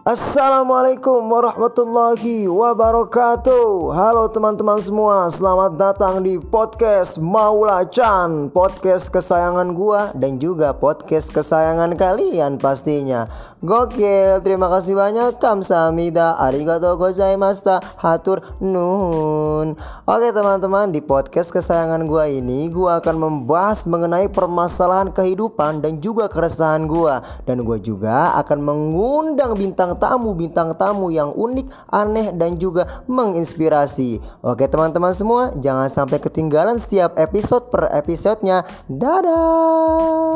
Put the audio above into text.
Assalamualaikum warahmatullahi wabarakatuh. Halo teman-teman semua Selamat datang di podcast Maula Chan Podcast kesayangan gua Dan juga podcast kesayangan kalian pastinya. Gokil Terima kasih banyak. Kamsahamnida Arigatou gozaimashita Hatur nun Oke teman-teman Di podcast kesayangan gua ini Gua akan membahas mengenai permasalahan kehidupan Dan juga keresahan gua Dan gua juga akan mengundang bintang bintang tamu bintang tamu yang unik, aneh dan juga menginspirasi. Oke teman-teman semua, jangan sampai ketinggalan setiap episode per episodenya. Dadah.